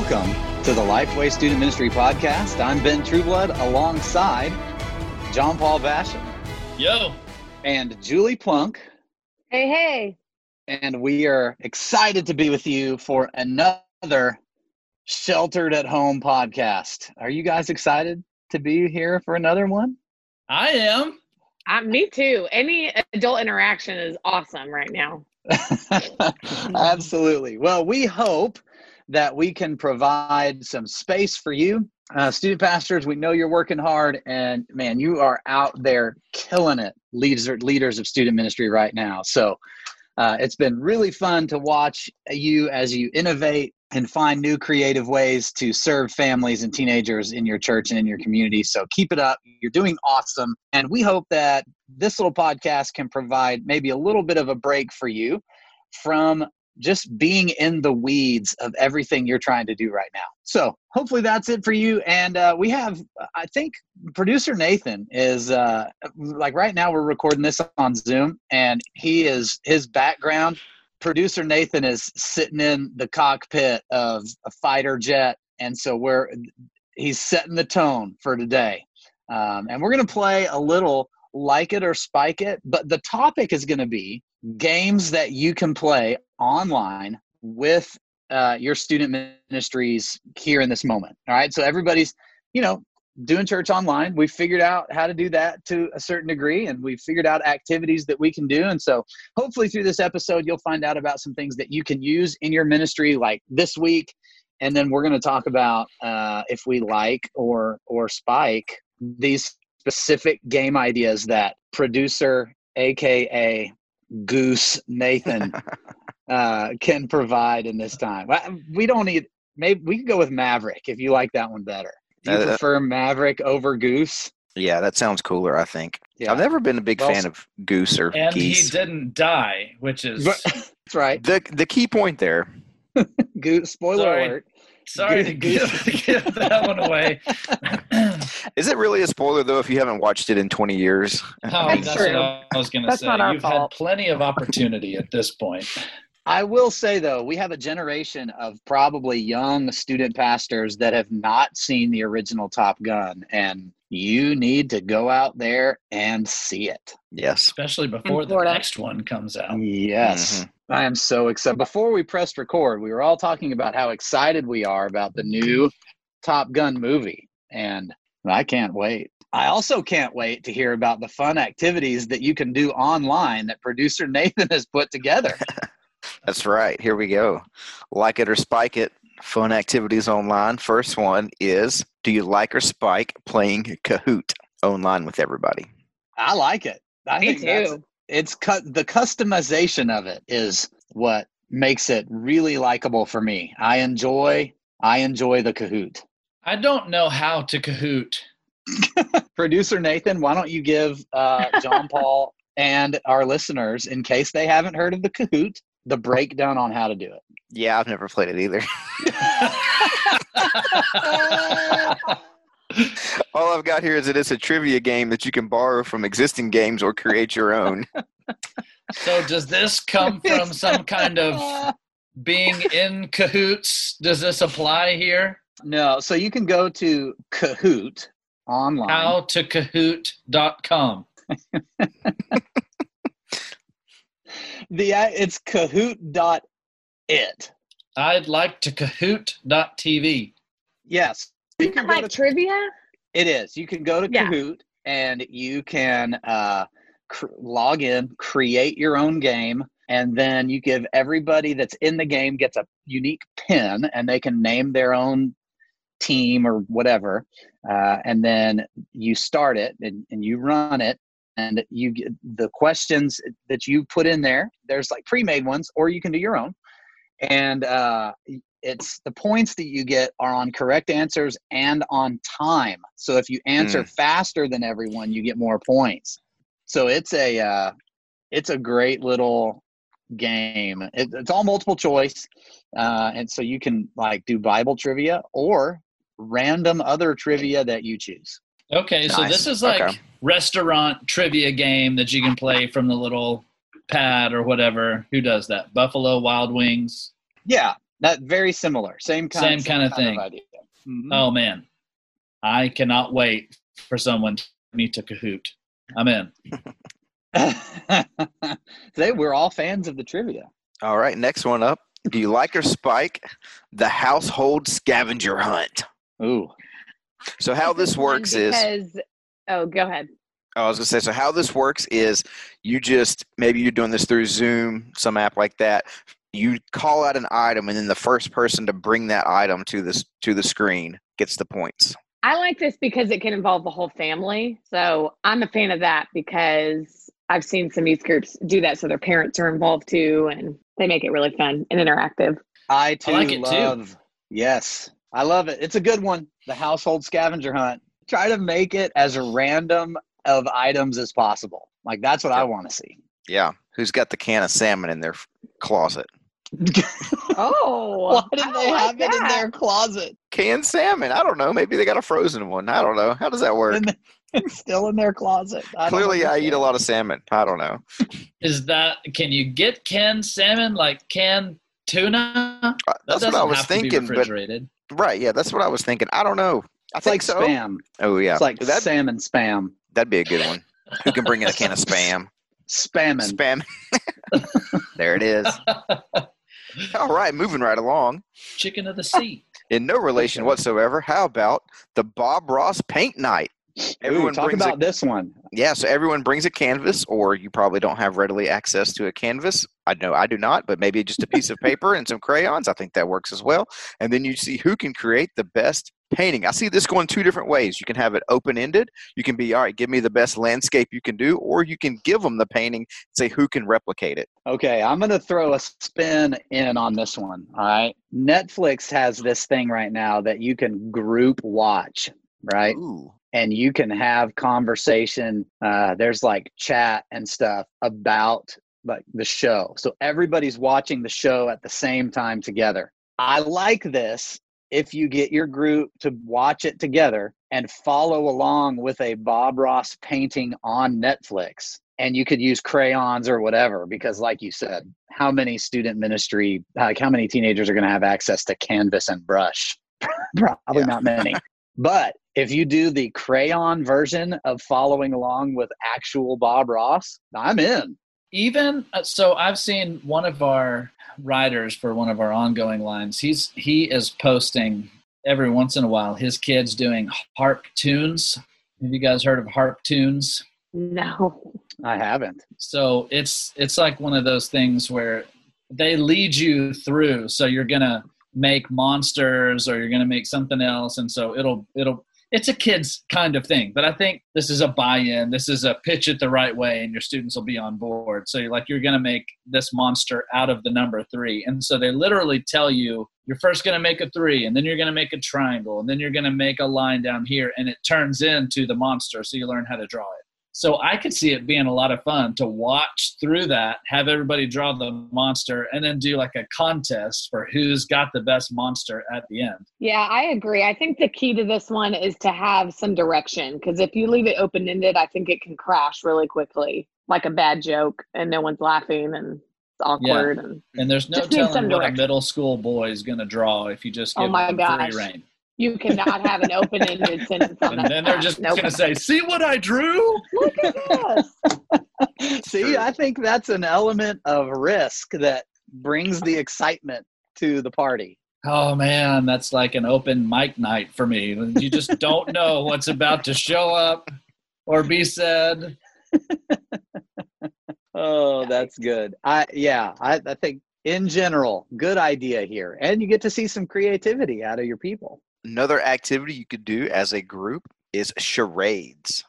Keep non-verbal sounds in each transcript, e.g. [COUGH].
Welcome to the Lifeway Student Ministry Podcast. I'm Ben Trueblood alongside John Paul Basham Yo. and Julie Plunk. Hey, hey. And we are excited to be with you for another sheltered at home podcast. Are you guys excited to be here for another one? I am. Uh, me too. Any adult interaction is awesome right now. [LAUGHS] Absolutely. Well, we hope that we can provide some space for you. Uh, student pastors, we know you're working hard, and man, you are out there killing it, leaders, leaders of student ministry right now. So uh, it's been really fun to watch you as you innovate and find new creative ways to serve families and teenagers in your church and in your community. So keep it up. You're doing awesome. And we hope that this little podcast can provide maybe a little bit of a break for you from just being in the weeds of everything you're trying to do right now. So hopefully that's it for you. And uh, we have, I think, producer Nathan is uh, like right now we're recording this on Zoom, and he is his background. Producer Nathan is sitting in the cockpit of a fighter jet, and so we're he's setting the tone for today. Um, and we're going to play a little like it or spike it, but the topic is going to be games that you can play online with uh, your student ministries here in this moment. All right. So everybody's, you know, doing church online. We figured out how to do that to a certain degree, and we figured out activities that we can do. And so, hopefully, through this episode, you'll find out about some things that you can use in your ministry, like this week. And then we're going to talk about uh, if we like or or spike these specific game ideas that producer, aka Goose Nathan, [LAUGHS] uh, can provide in this time. We don't need. Maybe we can go with Maverick if you like that one better. Do you Uh, prefer Maverick over Goose? Yeah, that sounds cooler. I think. Yeah. I've never been a big Well, fan of goose or And geese. he didn't die, which is [LAUGHS] That's right. the the key point there. [LAUGHS] Goose. Spoiler Sorry. alert. Sorry to give, [LAUGHS] give that one away. [CLEARS THROAT] Is it really a spoiler though if you haven't watched it in 20 years? [LAUGHS] Oh, That's that's, true. what I was going to say. not our You've fault. had plenty of opportunity at this point. [LAUGHS] I will say though, we have a generation of probably young student pastors that have not seen the original Top Gun, and you need to go out there and see it. Yes. Especially before the next one comes out. Yes. Mm-hmm. I am so excited. Before we pressed record, we were all talking about how excited we are about the new Top Gun movie, and I can't wait. I also can't wait to hear about the fun activities that you can do online that producer [LAUGHS] Nathan has put together. [LAUGHS] That's right. Here we go. Like it or spike it. Fun activities online. First one is Do you like or spike playing Kahoot online with everybody? I like it. I Me think that's- too. It's cut the customization of it is what makes it really likable for me. I enjoy I enjoy the Kahoot. I don't know how to Kahoot. [LAUGHS] Producer Nathan, why don't you give uh, John Paul and our listeners, in case they haven't heard of the Kahoot, the breakdown on how to do it. Yeah, I've never played it either. [LAUGHS] [LAUGHS] All I've got here is that it's a trivia game that you can borrow from existing games or create your own. [LAUGHS] So does this come [LAUGHS] from some kind of being in cahoots? Does this apply here? No, so you can go to Kahoot online. How to Kahoot.com. [LAUGHS] The uh, it's Kahoot.it. I'd like to Kahoot.tv. Yes, you Isn't can it like to trivia? It is. You can go to Yeah. Kahoot and you can uh, cr- log in, create your own game, and then you give everybody that's in the game gets a unique pin, and they can name their own team or whatever. Uh, and then you start it and, and you run it. And you get the questions that you put in there. There's like pre-made ones, or you can do your own. And uh, it's the points that you get are on correct answers and on time. So if you answer faster than everyone, you get more points. So it's a uh, it's a great little game. It, it's all multiple choice, uh, and so you can like do Bible trivia or random other trivia that you choose. Okay, so this is like Okay. restaurant trivia game that you can play from the little pad or whatever. Who does that? Buffalo Wild Wings. Yeah, That very similar, same kind, Same kinda thing. idea. Mhm. Oh man, I cannot wait for someone to me to Kahoot. I'm in. [LAUGHS] Today we're all fans of the trivia. All right, next one up. Do you like or spike the household scavenger hunt? Ooh, So how This this is fun works is oh, go ahead. I was gonna say, so how this works is you just maybe you're doing this through Zoom, some app like that. You call out an item, and then the first person to bring that item to this to the screen gets the points. I like this because it can involve the whole family. So I'm a fan of that because I've seen some youth groups do that so their parents are involved too and they make it really fun and interactive. I too like it too. love. Yes, I love it. It's a good one. The household scavenger hunt. Try to make it as random of items as possible. Like that's what I want to see. Yeah, who's got the can of salmon in their f- closet? [LAUGHS] Oh, Why did they like have it in their closet? Canned salmon. I don't know. Maybe they got a frozen one. I don't know. How does that work? It's still in their closet. I Clearly, I eat a lot of salmon. I don't know. Is that can you get canned salmon like canned tuna? Uh, That That's what I doesn't was have to be thinking. But refrigerated. right, yeah, that's what I was thinking. I don't know. I It's think like so. spam. Oh yeah, It's like that salmon spam. that'd be a good one. Who can bring in a can of [LAUGHS] spam? Spamming. Spamming. [LAUGHS] there it is. [LAUGHS] All right, moving right along. Chicken of the sea. In no relation whatsoever. How about the Bob Ross Paint Night? Ooh, talk brings a- about this one. Yeah, so everyone brings a canvas, or you probably don't have readily access to a canvas. I know I do not, but maybe just a piece of [LAUGHS] paper and some crayons. I think that works as well. And then you see who can create the best painting. I see this going two different ways. You can have it open ended. You can be, all right, give me the best landscape you can do, or you can give them the painting, say who can replicate it. Okay, I'm going to throw a spin in on this one. All right. Netflix has this thing right now that you can group watch, right? Ooh. And you can have conversation. Uh, there's like chat and stuff about like the show. So everybody's watching the show at the same time together. I like this if you get your group to watch it together and follow along with a Bob Ross painting on Netflix. And you could use crayons or whatever, because, like you said, how many student ministry, like how many teenagers are going to have access to canvas and brush? [LAUGHS] Probably not many. But if you do the crayon version of following along with actual Bob Ross, I'm in. even uh, so i've seen one of our writers for one of our ongoing lines. He's he is posting every once in a while his kids doing harp tunes. Have you guys heard of harp tunes? No. I haven't. so it's it's like one of those things where they lead you through. So you're gonna make monsters or you're gonna make something else. And so it'll it'll it's a kids kind of thing but i think this is a buy-in. This is a pitch it the right way and your students will be on board. So you're like you're gonna make this monster out of the number three. And so they literally tell you you're first gonna make a three and then you're gonna make a triangle and then you're gonna make a line down here and it turns into the monster so you learn how to draw it so I could see it being a lot of fun to watch through that, have everybody draw the monster, and then do like a contest for who's got the best monster at the end. Yeah, I agree. I think the key to this one is to have some direction because if you leave it open ended, I think it can crash really quickly, like a bad joke, and no one's laughing and it's awkward. And And there's no Just need some telling what a middle school boy is going to draw if you just Oh give my them gosh. free reign. You cannot have an open ended sentence on And that. then they're just Nope. going to say, "See what I drew." Look at this. [LAUGHS] See, True. I think that's an element of risk that brings the excitement to the party. Oh man, that's like an open mic night for me. You just don't know what's about to show up or be said. [LAUGHS] Oh, that's good. I yeah, I, I think in general, good idea here. And you get to see some creativity out of your people. Another activity you could do as a group is charades.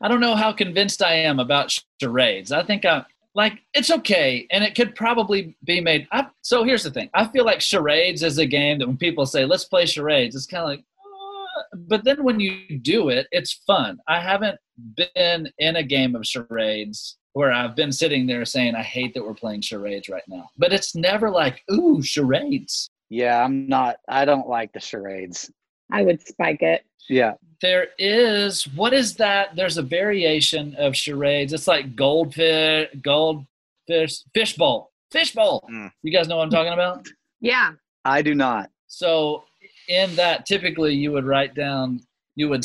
I don't know how convinced I am about charades. I think I like it's okay, and it could probably be made. I, so here's the thing: I feel like charades is a game that when people say "let's play charades," it's kind of like. "Uh," But then when you do it, it's fun. I haven't been in a game of charades where I've been sitting there saying, "I hate that we're playing charades right now." But it's never like, "Ooh, charades." Yeah, I'm not I don't like the charades. I would spike it. Yeah. There is what is that? There's a variation of charades. It's like goldfish, goldfish, fishbowl, fishbowl. Mm. You guys know what I'm talking about? Yeah. I do not. So in that, typically you would write down. You would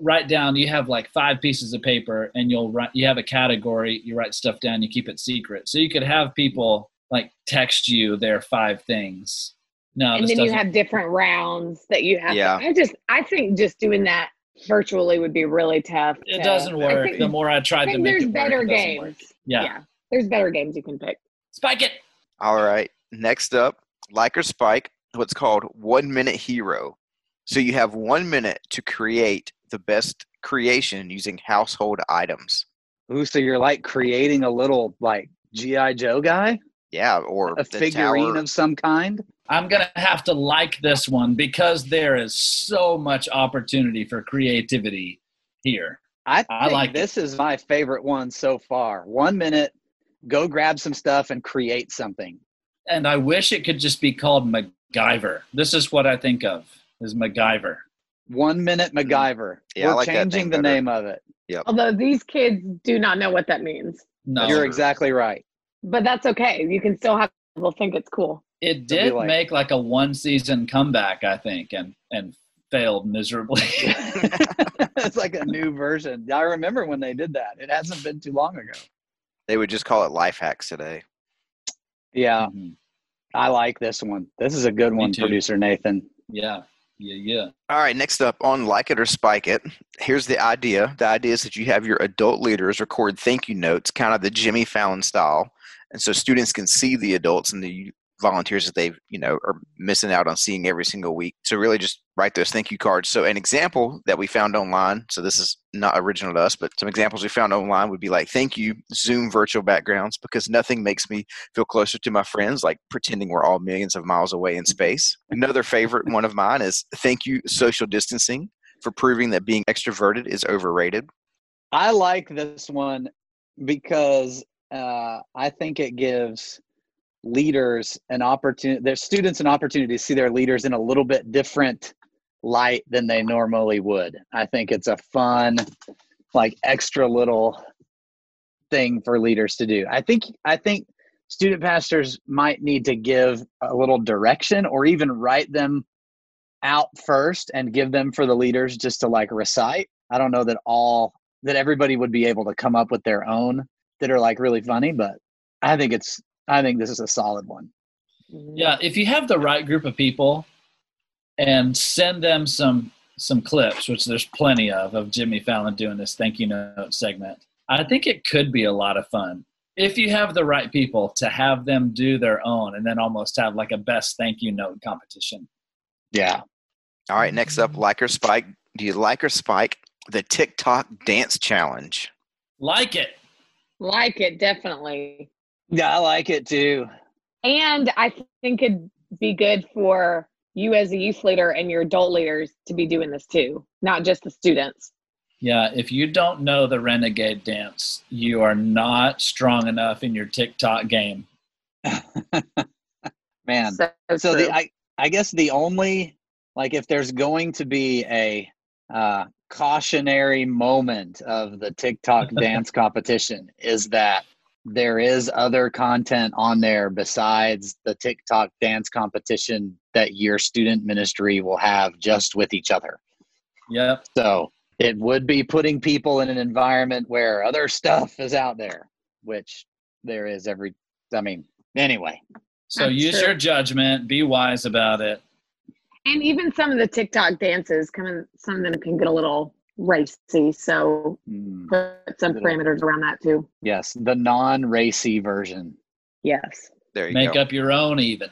write down. You have like five pieces of paper, and you'll write. You have a category. You write stuff down. You keep it secret. So you could have people like text you their five things. No, and then you doesn't- have different rounds that you have. Yeah. To, I just I think just doing that virtually would be really tough. It to- doesn't work. think- the more I tried I to think make there's it work, better it doesn't work. games. Yeah. there's better games you can pick. spike it. All right. Next up, like or spike, what's called one minute hero. So you have one minute to create the best creation using household items. Ooh, so you're like creating a little like GI Joe guy, Yeah, or a figurine tower. of some kind. I'm gonna have to like this one because there is so much opportunity for creativity here. I, I think like this is my favorite one so far. One minute, go grab some stuff and create something. And I wish it could just be called MacGyver. This is what I think of is MacGyver. One minute MacGyver. Mm. Yeah, We're like changing the better. name of it. Although these kids do not know what that means, No, You're exactly right. but that's okay. You can still have people think it's cool. It did like- make like a one season comeback, I think, and and failed miserably. [LAUGHS] it's like a new version. I remember when they did that. It hasn't been too long ago. They would just call it life hacks today. Yeah, Mhm. I like this one. This is a good Me one, too. producer Nathan. Yeah, yeah, yeah. All right, next up on Like It or Spike It, here's the idea. The idea is that you have your adult leaders record thank you notes, kind of the Jimmy Fallon style. And so students can see the adults and the volunteers that they've, you know, are missing out on seeing every single week. So really just write those thank you cards. So an example that we found online, so this is not original to us, but some examples we found online would be like, thank you, Zoom virtual backgrounds, because nothing makes me feel closer to my friends like pretending we're all millions of miles away in space. Another favorite one of mine is thank you, social distancing, for proving that being extroverted is overrated. I like this one because uh, I think it gives leaders an opportunity, their students an opportunity to see their leaders in a little bit different light than they normally would. I think it's a fun, like extra little thing for leaders to do. I think I think student pastors might need to give a little direction or even write them out first and give them for the leaders just to like recite. I don't know that all that everybody would be able to come up with their own that are like really funny, but I think it's I think this is a solid one. Yeah, if you have the right group of people and send them some some clips, which there's plenty of of Jimmy Fallon doing this thank you note segment. I think it could be a lot of fun. If you have the right people to have them do their own and then almost have like a best thank you note competition. Yeah. All right, next up, like or spike. Do you like or spike the TikTok dance challenge? Like it. Like it definitely, Yeah, I like it too. and I think it'd be good for you as a youth leader and your adult leaders to be doing this too, not just the students. Yeah, if you don't know the renegade dance, you are not strong enough in your TikTok game. [LAUGHS] Man. So, so the I I guess the only like if there's going to be a uh, cautionary moment of the TikTok [LAUGHS] dance competition is that there is other content on there besides the TikTok dance competition that your student ministry will have just with each other. Yep. So it would be putting people in an environment where other stuff is out there, which there is every. I mean, anyway. So That's use true. your judgment, be wise about it. and even some of the TikTok dances, come in, some of them can get a little racy. So mm, put some Little- parameters around that too. Yes, the non-racy version. Yes. There you Make go. up your own even.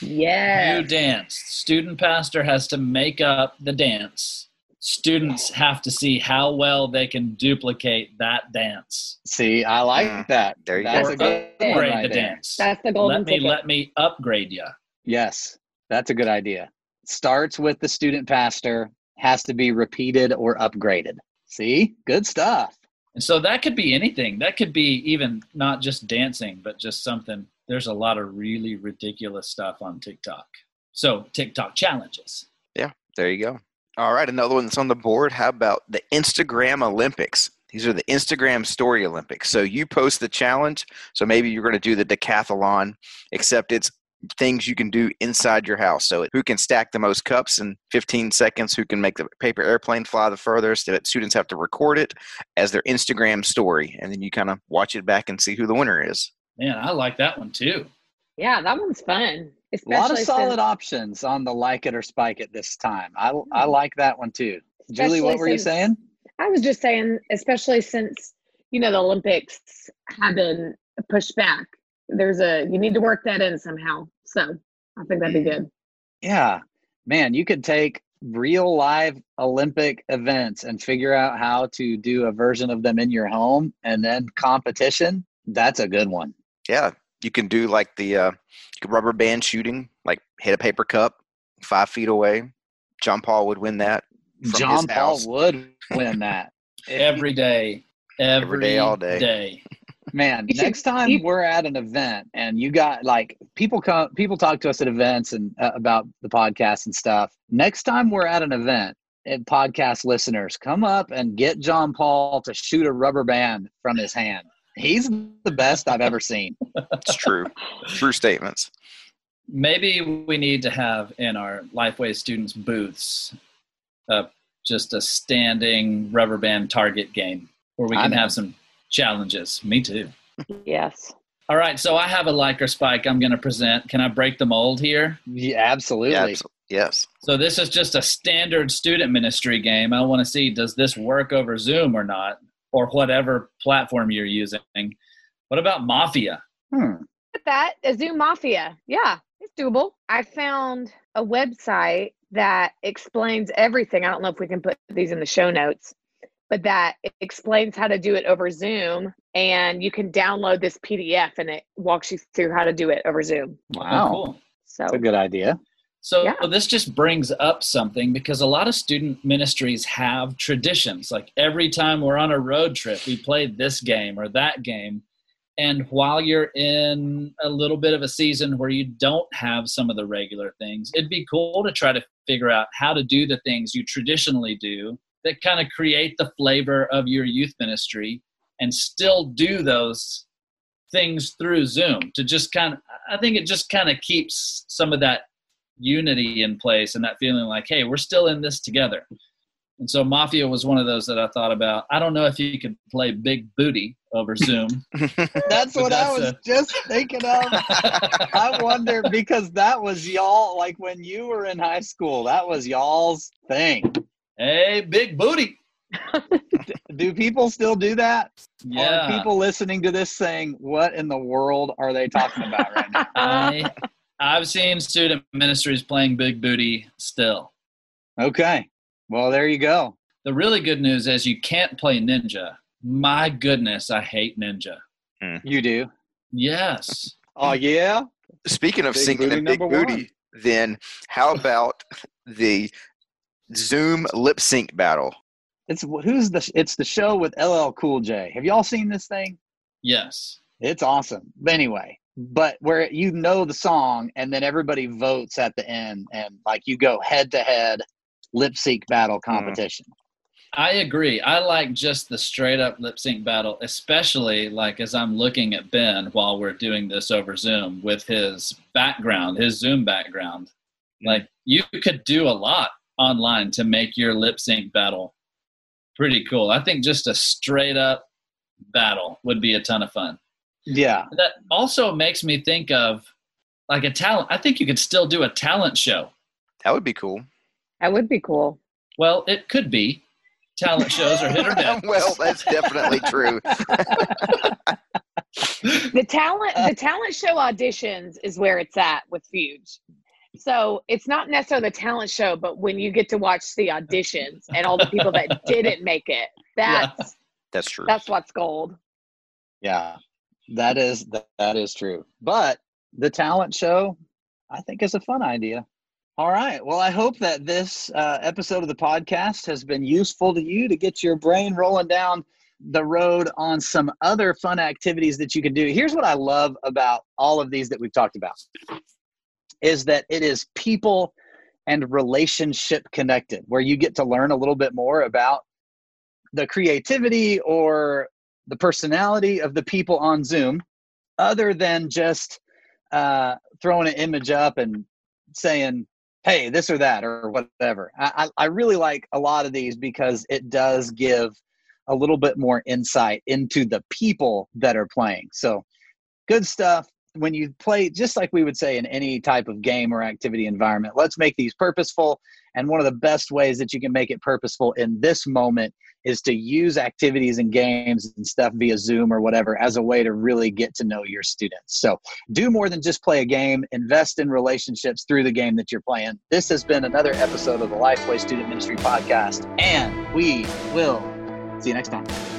Yes. New dance. Student pastor has to make up the dance. Students have to see how well they can duplicate that dance. See, I like Mm, that. there you That's go. a good Upgrade right the there. dance. That's the golden Let me ticket. let me upgrade you. Yes, that's a good idea. Starts with the student pastor, has to be repeated or upgraded. See, good stuff. And so that could be anything. That could be even not just dancing, but just something. There's a lot of really ridiculous stuff on TikTok. So TikTok challenges. Yeah, there you go. All right, another one that's on the board. How about the Instagram Olympics? These are the Instagram Story Olympics. So you post the challenge. So maybe you're going to do the decathlon, except it's things you can do inside your house. So, who can stack the most cups in 15 seconds? Who can make the paper airplane fly the furthest? That students have to record it as their Instagram story, and then you kind of watch it back and see who the winner is. Man, I like that one too. Yeah, that one's fun. A lot of solid since- options on the like it or spike it this time. I I Hmm. like that one too. Julie, what Especially were you saying? I was just saying, especially since you know the Olympics have been pushed back. There's a you need to work that in somehow. So I think that'd be good. Yeah, man, you could take real live Olympic events and figure out how to do a version of them in your home and then competition. That's a good one. Yeah, you can do like the uh, rubber band shooting, like hit a paper cup five feet away. John Paul would win that. John Paul house. would win that. [LAUGHS] Every day. Every, day, all day. day. Man, You should- next time you- we're at an event and you got like people come, people talk to us at events and uh, about the podcast and stuff. Next time we're at an event, and podcast listeners, come up and get John Paul to shoot a rubber band from his hand. He's the best I've ever seen. [LAUGHS] It's true. true statements. Maybe we need to have in our Lifeway students booths uh, just a standing rubber band target game where we can have some challenges. Me too. Yes. All right, so I have a Liker spike I'm going to present. Can I break the mold here? Yeah, absolutely. Yeah, abso- yes. So this is just a standard student ministry game. I want to see does this work over Zoom or not, or whatever platform you're using. What about Mafia? Hmm. At that, a Zoom Mafia. Yeah, it's doable. I found a website that explains everything. I don't know if we can put these in the show notes, but that explains how to do it over Zoom. And you can download this PDF and it walks you through how to do it over Zoom. Wow. Oh, cool. So That's a good idea. So Yeah. this just brings up something because a lot of student ministries have traditions. Like every time we're on a road trip, we play this game or that game. And while you're in a little bit of a season where you don't have some of the regular things, it'd be cool to try to figure out how to do the things you traditionally do that kind of create the flavor of your youth ministry and still do those things through Zoom to just kind of, I think it just kind of keeps some of that unity in place and that feeling like, hey, we're still in this together. And so Mafia was one of those that I thought about. I don't know if you could play Big Booty over [LAUGHS] Zoom. That's But what I was a- just thinking of. [LAUGHS] I wonder because that was y'all like when you were in high school. That was y'all's thing. Hey, Big Booty. [LAUGHS] Do people still do that? Yeah. Are people listening to this saying, "What in the world are they talking about right now?" [LAUGHS] I, I've seen student ministries playing Big Booty still. Okay, well there you go. The really good news is you can't play Ninja. My goodness, I hate Ninja. Hmm. You do. Yes. Oh yeah. Speaking of Big singing booty big number booty, then how about the Zoom lip sync battle? It's who's the? It's the show with LL Cool J. Have y'all seen this thing? Yes. It's awesome. But anyway, but where you know the song and then everybody votes at the end and like you go head to head lip sync battle hmm. competition. I agree. I like just the straight up lip sync battle, especially like as I'm looking at Ben while we're doing this over Zoom with his background, his Zoom background. Hmm. Like you could do a lot online to make your lip sync battle pretty cool. I think just a straight up battle would be a ton of fun. Yeah. That also makes me think of like a talent. I think you could still do a talent show. That would be cool. that would be cool. Well, it could be. Talent shows are hit or miss. [LAUGHS] well, that's definitely true. [LAUGHS] the talent the talent show auditions is where it's at with Fuge. So it's not necessarily the talent show, but when you get to watch the auditions and all the people that [LAUGHS] didn't make it, that's That's true. that's what's gold. Yeah. That is that, that is true. But the talent show I think is a fun idea. All right. Well, I hope that this uh, episode of the podcast has been useful to you to get your brain rolling down the road on some other fun activities that you can do. Here's what I love about all of these that we've talked about is that it is people and relationship connected where you get to learn a little bit more about the creativity or the personality of the people on Zoom other than just uh, throwing an image up and saying, hey, this or that or whatever. I, I really like a lot of these because it does give a little bit more insight into the people that are playing. So good stuff when you play just like we would say in any type of game or activity environment let's make these purposeful. And one of the best ways that you can make it purposeful in this moment is to use activities and games and stuff via zoom or whatever as a way to really get to know your students. So do more than just play a game. Invest in relationships through the game that you're playing. This has been another episode of the lifeway student ministry podcast and we will see you next time